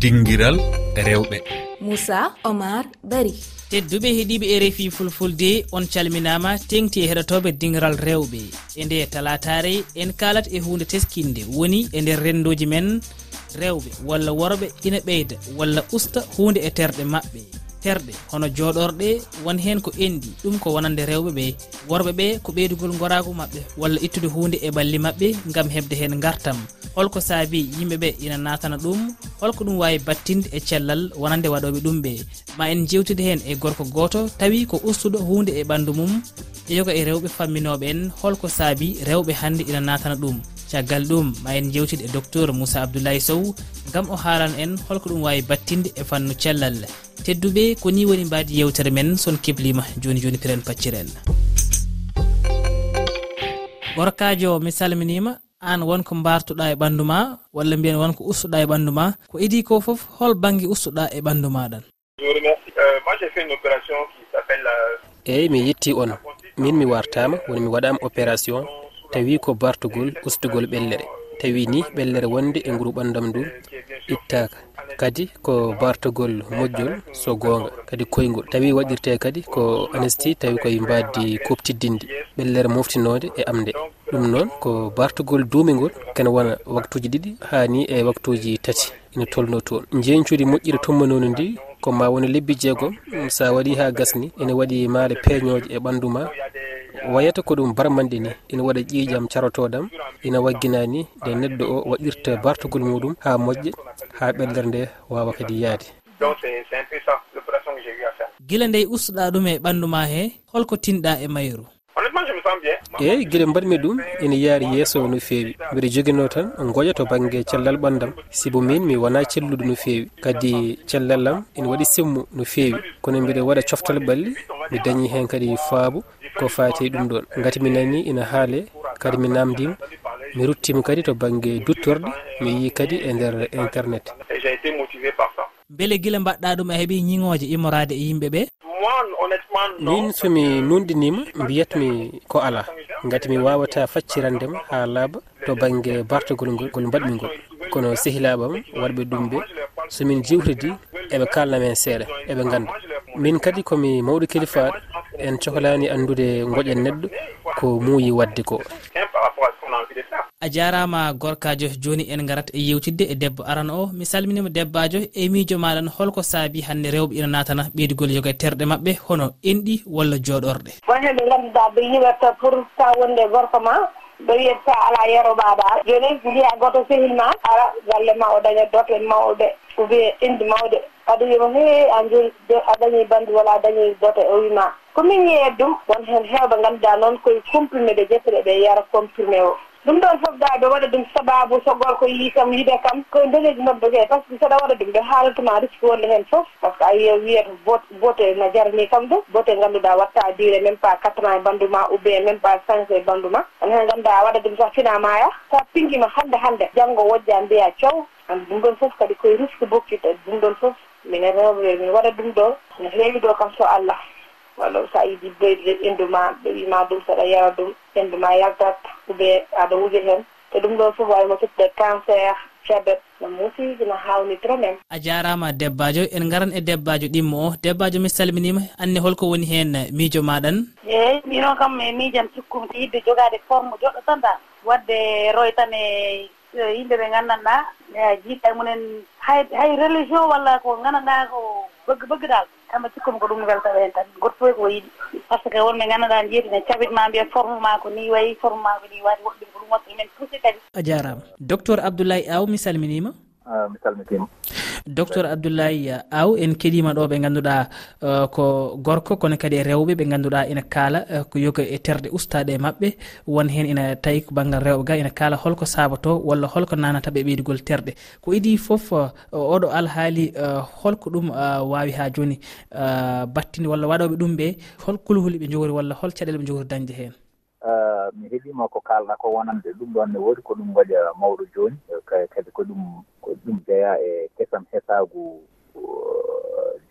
dinguiral rewɓe. Moussa omar bari tedduɓe heeɗiɓe e rfi fulfulde on calminama tengti e heɗotoɓe dingiral rewɓe. E nde talatare en kalat e hunde teskinde woni e nder rendoji men rewɓe walla worɓe ina ɓeyda walla usta hunde e terɗe mabɓe terɗe hono joɗorɗe won hen ko endi ɗum ko wonande rewɓe ɓe. Worɓe ɓe ko ɓeydugol gorago mabɓe walla ittude hunde e balli mabɓe gam hebde hen gartam holko saabi yimɓeɓe ina natana ɗum holko ɗum wawi battinde e cellal wonande waɗoɓe ɗum ɓe. Ma en jewtide hen e gorko goto tawi ko ustuɗo hunde e ɓandu mum e yoga e rewɓe famminoɓe en holko saabi rewɓe hande ina natana ɗum. Caggal ɗum ma en jewtid e docteur moussa abdoulaye sow gam o haalan en holko ɗum wawi battinde e fannu cellal. Tedduɓe ko ni woni mbadi yewtere men son keblima joni joni piren pacciren. Gorkajo mi salminima an wonko mbartuɗa e ɓandu ma walla mbiyen wonko ustuɗa e ɓandu ma ko idi ko foof hol banggue ustuɗa e ɓandu maɗan eyyi mi yetti on. Min mi wartama woni mi waɗama opération. Tawi ko bartugol ustugol ɓellere. Tawi ni ɓellere wonde e nguru ɓandam ndu ittaka kadi ko bartogol moƴƴol so goonga kadi koyngol. Tawi waɗirte kadi ko anesti tawi koye mbaddi koptiddinde. Ɓellere moftinode e amde ɗum noon ko bartugol duumigol kene wona waktuji ɗiɗi hani e waktuji tati. Ina tolno toon. Jeencude moƴƴire tommanodi ndi ko ma woni lebbi jeegom sa waɗi ha gasni ene waɗi maale peeñoje e ɓandu ma. Wayata ko ɗum barmanɗe ni ina waɗa ƴiƴam carotoɗam ina wagginani nde neɗɗo o waɗirta bartugol muɗum ha moƴƴa ha ɓellere nde wawa kadi yaade. Gila nde ustuɗa ɗum e ɓandu ma he holko tinɗa e mayru eeyi gueɗe mbaɗmi ɗum ene yaari yesso no feewi. Mbiɗa joguino tan goƴa to banggue cellal ɓandam sibo min mi wona celluɗo no feewi. Kadi cellallam ene waɗi semmu no feewi. Kono mbiɗa waɗa coftal ɓalli mi dañi hen kadi faabo ko fati ɗum ɗon gati mi nani ina haale kadi mi namdima mi ruttima kadi to banggue duttorde mi yi kadi e nder internet. Beele guila mbaɗɗa ɗum e a heeɓi ñiŋoje immorade e yimɓeɓe min somi nundinima mbiyatmi ko ala. Gati mi wawata faccirandema ha laaɓa to banggue bartogol ngol mbaɗmi ngol. Kono sehilaɓam waɗɓe ɗum ɓe somin jewtidi eɓe kalnamen seeɗa eɓe ganda min kadi komi mawɗo kilifaɗo en cohlani andude goƴen neɗɗo ko muuyi wadde ko. a jarama gorkajo joni en garat e yewtidde e debbo aran o. Mi salminima debbajo e miijo maɗan holko saabi hande rewɓe ina natana ɓeydugol yoga e terɗe mabɓe hono enɗi walla joɗorɗe won heɓe ganduɗa ɓe yiɓata pour sa wonde gorko ma ɗo wiyata sa ala yeroɓaɗa joni mbiya goto sehil ma ara galle ma o daña doten mawɗe ou bien indi mawɗe. Aɗa wiyama he a joni a dañi bandu walla a dañi dote o wima. Komin yeeya ɗum won hen hewɓe ganduɗa noon koye comprimé ɓe ƴetteɗe ɓe yara comprimé o. ɗum ɗon fof da ɓe waɗa ɗum sababu so gorko yii kam yiɗa kam koye ndeleji mabɓe ɓe par ce que saɗa waɗa ɗum ɓe haalatuma risque wonde hen foof par ce que a yiya wiyata bote no jarani kam ɗum bote ngannduɗa watta duré même pas quatre ans e bandu ma ou bien même pas cinq e bandu ma. An hen ngannduɗa a waɗa ɗum sa finamaya sa pinguima hande hande janngo wojja mbiya ciow an ɗum ɗon foof kadi koye risque bokkitta ɗum ɗon foof mine rewɓe mi waɗa ɗum ɗo no heewi ɗo kam so allah. Walla sa yiɗi ɓeydude inndu ma ɓe wima ɗum saɗa yara ɗum. henndu ma yaggat ɓe aɗa wuji hen. Te ɗum ɗon fof wawimo tudde cancer diabet no musiji no hawni trop tromen a jarama debbajo en garan e debbajo ɗimmo o. Debbajo mi salminima anne holko woni hen miijo maɗan. Eyyi minon kam e miijam sikkum ti yidde jogade forme joɗɗo tan da. Wadde roy tan e yimɓe ɓe gandanɗa e, jiiɗa mumen hay hay religion walla ko gandanɗa ko bëgg bëgg dal kamɓe cikkumi ko ɗum welta ɓe hen tan gottoy ko yiiɗi par ce que wonɓe ganduɗa jeetine caɓitma mbiya forme ma ko ni wayi forme ma ko ni waati woɗɗum ko ɗum watta men poussé kadi. A jarama docteur abdoulaye aw mi salminima mi salmitima. Docteur abdoulaye aw en keeɗima ɗo ɓe ganduɗa uh, ko gorko kono kadi e rewɓe ɓe ganduɗa ina kaala uh, ko yoga e terɗe ustaɗe e mabɓe won hen ina tawi ko banggal rewɓe ga ina kaala holko sabato walla holko nanata ɓe ɓeydugol terɗe ko idi foof uh, oɗo alhaali holko ɗum wawi ha joni battinde walla waɗoɓe ɗum ɓe hol kulhuli ɓe jogori walla hol caɗele ɓe jogori dañde hen mi heeɗima ko kalɗa ko wonande ɗum ɗon ne woodi ko ɗum waɗi mawɗo joni kadi ko ɗum ko ɗum jeeya e kesam hesagu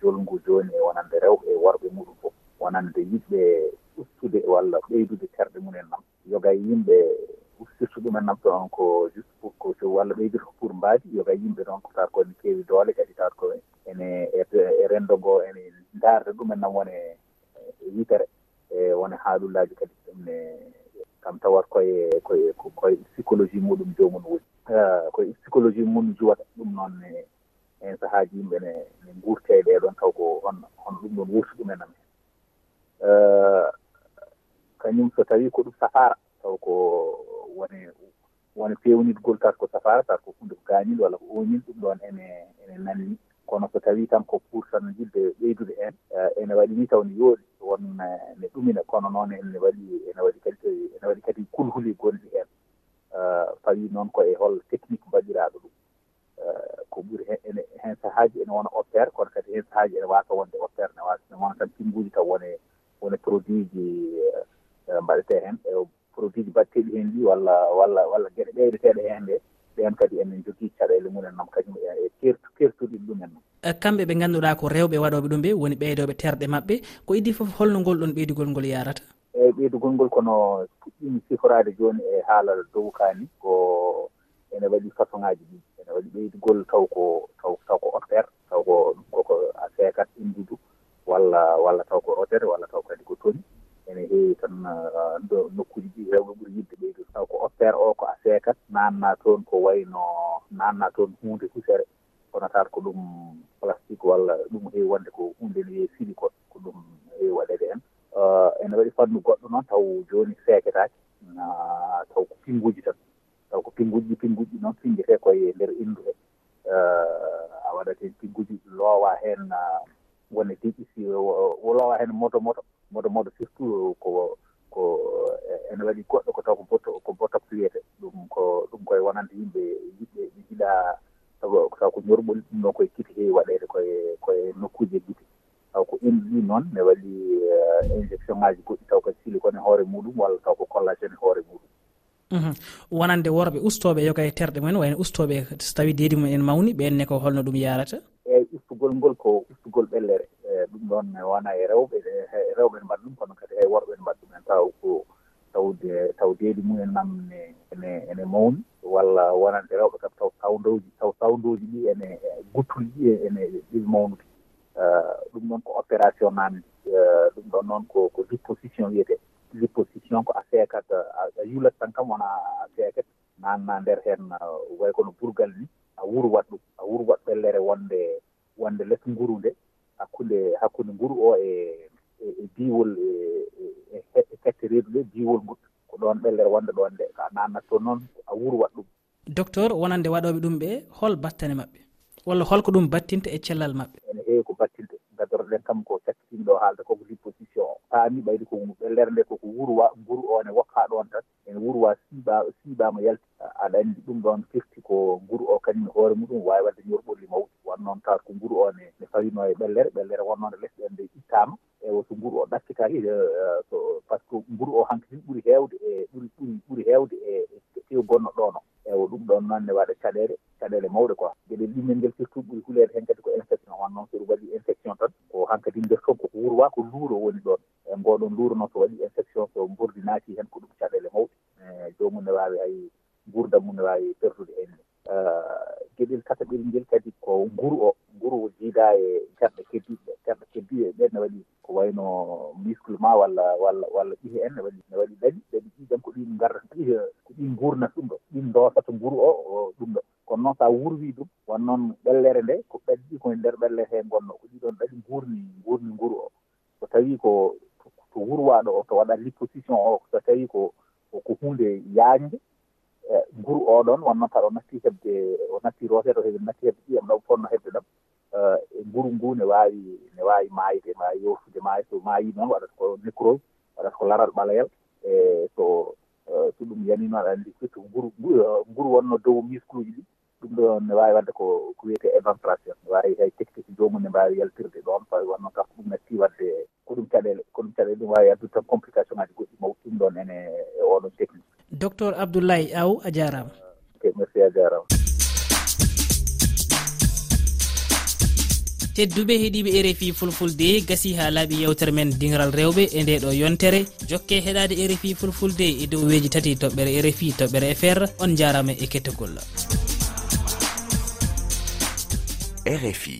jolngu joni e wonande rewɓe e worɓe muɗum fof. Wonande yiɗɓe ustude walla ɓeydude terɗe mumen nam. Yoga yimɓe ustitu ɗumen nam to on ko juste pour ko walla ɓeydir ko pour mbaadi yoga yimɓe noon ko tar kone keewi doole kadi tar ko ene e, e rendo ngo ene ndaarde ɗumen nam wone e yitere e wona haalullaji kadi ɗum ne kam tawat koye koye koye psychologie muɗum jomum woni. Eh, koye psychologie mum juwata ɗum noon ne en sahaaji yimɓe ne ne guurte e ɗeɗon taw ko on hono ɗum ɗon wurti ɗumen amen. Eh, kañum so tawii ko ɗum safara taw ko woni woni pewnitgol tat ko safara tat ko hunde ko gañil walla ko oñil ɗum ɗon ene ene nanni. Kono so tawii tan ko pour tan yidde ɓeydude heen eh, ene waɗi ni taw ne yooɗi won ne ɗumina. Kono noon ene waɗi ene waɗi kadi ene waɗi kadi kulhuli gonɗi heen fawi noon koye hol technique mbaɗiraɗo ɗum. Euh, ko ɓuuri hen saahaji ene wona opére kono kadi hen saahaji ene wasa wonde opére ne wasa ne wona tan pinguji taw wone wone produit ji euh, euh, mbaɗete hen. E produit ji batteɗi hen ɗi walla walla walla gueɗe ɗeyɗeteɗe hen ɗe ɓen kadi enen jogui caɗele mumen noon kañum e, e kertu kertuɗiɗe ɗumen noon. Kamɓe ɓe ganduɗa ko rewɓe waɗoɓe ɗum ɓe woni ɓeydoɓe terɗe mabɓe ko idii foof holno ngol ɗon ɓeydugol ngol yarata? eyyi ɓeydugol ngol kono puɗɗimi siforade joni e haala dow ka ko ene waɗi façon :fra ɗi. Ene waɗi ɓeydugol taw ko taw taw ko offert taw ko ɗum koko a seekat indudu walla walla taw ko rotere walla taw kadi ko toni. Ene heewi tan ah, ɗo nokkuji ɗi rewɓe ɓuuri yidde ɓeydude taw ko offert o ko a seekat nanna toon ko wayno nanna toon hunde husere kono tata ko ɗum plastique walla ɗum heewi wonde ko hunde ne wiye fiɗi ene waɗi fannu goɗɗo noon taw jooni feeketaki taw ko pinnguji tan. Taw ko pinnguji pinnguji noon pinngete koye ndeer inndu he a waɗat heen pinnguji loowa heen wonde diƴƴisi loowa heen moto moto moto moto surtout ko ko e, ene waɗi goɗɗo ko taw ko botto ko botto pliyete ɗum ko ɗum koye wonande yimɓe yiɓɓe ɓe jiɗa taw taw ko ñorɓol ɗum noon koye kiti heewi waɗeede koye koye nokkuuje ɗi en jii noon ne waɗi eh, injection ngaji goɗɗi taw ko silicone e hoore muɗum walla taw ko collagéne e hoore muɗum. Mhm. Wonande worɓe ustoɓe yoga e terɗe mumen wayno ustoɓe so tawi deedi mum en mawni ɓenne ko holno ɗum yarata? Eyyi ustugol ngol ko ustugol ɓellere. E ɗum ɗon wona e rewɓe e, e rewɓe ne mbaɗa ɗum kono kadi hay worɓe ne mbaɗa ɗum en taw ko tawde taw deedi mumen namne ene ene mawni walla wonande rewɓe kam taw sawdoji taw sawdoji ɗi ene guttuli ɗi ene ɗiɗi mawnude. Eh, ɗum noon ko opération namdi eh, ɗum ɗon noon ko ko disposition wiyete disposition ko a feekat a yulat tan kam wona a feekat nanna nder heen eh, way kono burgal ni a wuro wat ɗum a wuro wat ɓellere wonde wonde less nguru nde hakkunde hakkunde nguru o e e diwol e fette e, e, e, reedu nde diwol ngol ko ɗon ɓellere wonde ɗon nde. A nannat toon noon a wuro wat ɗum. Docteur wonande waɗoɓe ɗum ɓe hol battane maɓɓe walla holko ɗum battinta e cellal maɓɓe? Ene heewi ko kam ko kanko sakkitinɗo haalde koko disposition o. Paami ɓayde ko ɓellerde koko wurwa nguru one wokka ɗon tan ene wurwa siiɓa siiɓama yalti. Aɗa anndi ɗum ɗon firti ko nguru o kañum e hoore muɗum wawi wadde ñorɓolli mawɗi won noon tawat ko nguru o ne ne fawino e ɓellere ɓellere wonnoonde lesɗe en nde ittama ewo so nguru o ɗakkitaki e, e, so par ce que nguru o hankkadin ɓuuri heewde on noon ne waɗa caɗele caɗele mawɗe quoi. Gueɗel ɗimmel ngel surtout ɓuuri hulede hen kadi ko infection won noon soɗum waɗi infection tan ko hankkadi nder toon koko wurwa ko luuro woni ɗon. E ngoɗon luuro noon so waɗi infection so burdi naati hen ko ɗum caɗele mawɗe. Eh, Jomum ne wawi hay gurdam mum ne wawi perdude e hen eh, geɗel kataɓel ngel kadi ko nguru o nguru jiida e terɗe keddiɗe terɗe keddiɗe ɓen ne waɗi ko wayno muscle ma walla walla walla ɓihe en ne waɗi ne waɗi ɗaɗi ɗaɗi ɗiɗam ko ɗin gardat ɓihe ko ɗin gurnata ɗum ɗo. ɗin doosata mburu o ɗum ɗo. Kono noon so a wurwi ɗum wan noon ɓellere nde ko ɓaddi koye nder ɓellere he gonno ko ɗiɗon ɗaɗi gurni gurni nguru o. So tawi ko to wurwaɗo o to waɗa liposition o so tawi ko ko hunde yaajde e, nguru oɗon wonnoon taɗa o natti hebde o natti roteɗo heɓe natti hebde ƴiyam ɗam fonno heɓde ɗam. E, e nguru ngu ne wawi ne wawi maayde ma yoftude maayi so maayi noon waɗata ko nécrose waɗata ko laral ɓalayal e so yanino aɗa anndi surtout nguru nguru eh, wonno dow miskuuji ɗi ɗum ɗo ne wawi wadde ko ko wiyete éventration ne wawi hay technique jomum ne mbawi yaltirde ɗon fawi wonno kanko ɗum natti wadde ko ɗum caɗele ko ɗum caɗele ɗum wawi addude tan complication ngaji goɗɗi mawɗi ɗum ɗon ene e oɗon technique. Docteur abdoulaye aw a jarama. Ok merci a jarama. tedduɓe heeɗiɓe e rfi fulfulde gasi ha laaɓi yewtere men dingral rewɓe e nde ɗo yontere. Jokke heɗade e rfi fulfulde e dow weji tati toɓɓere e rfi toɓɓere fr on jarama e kettogol. Rfi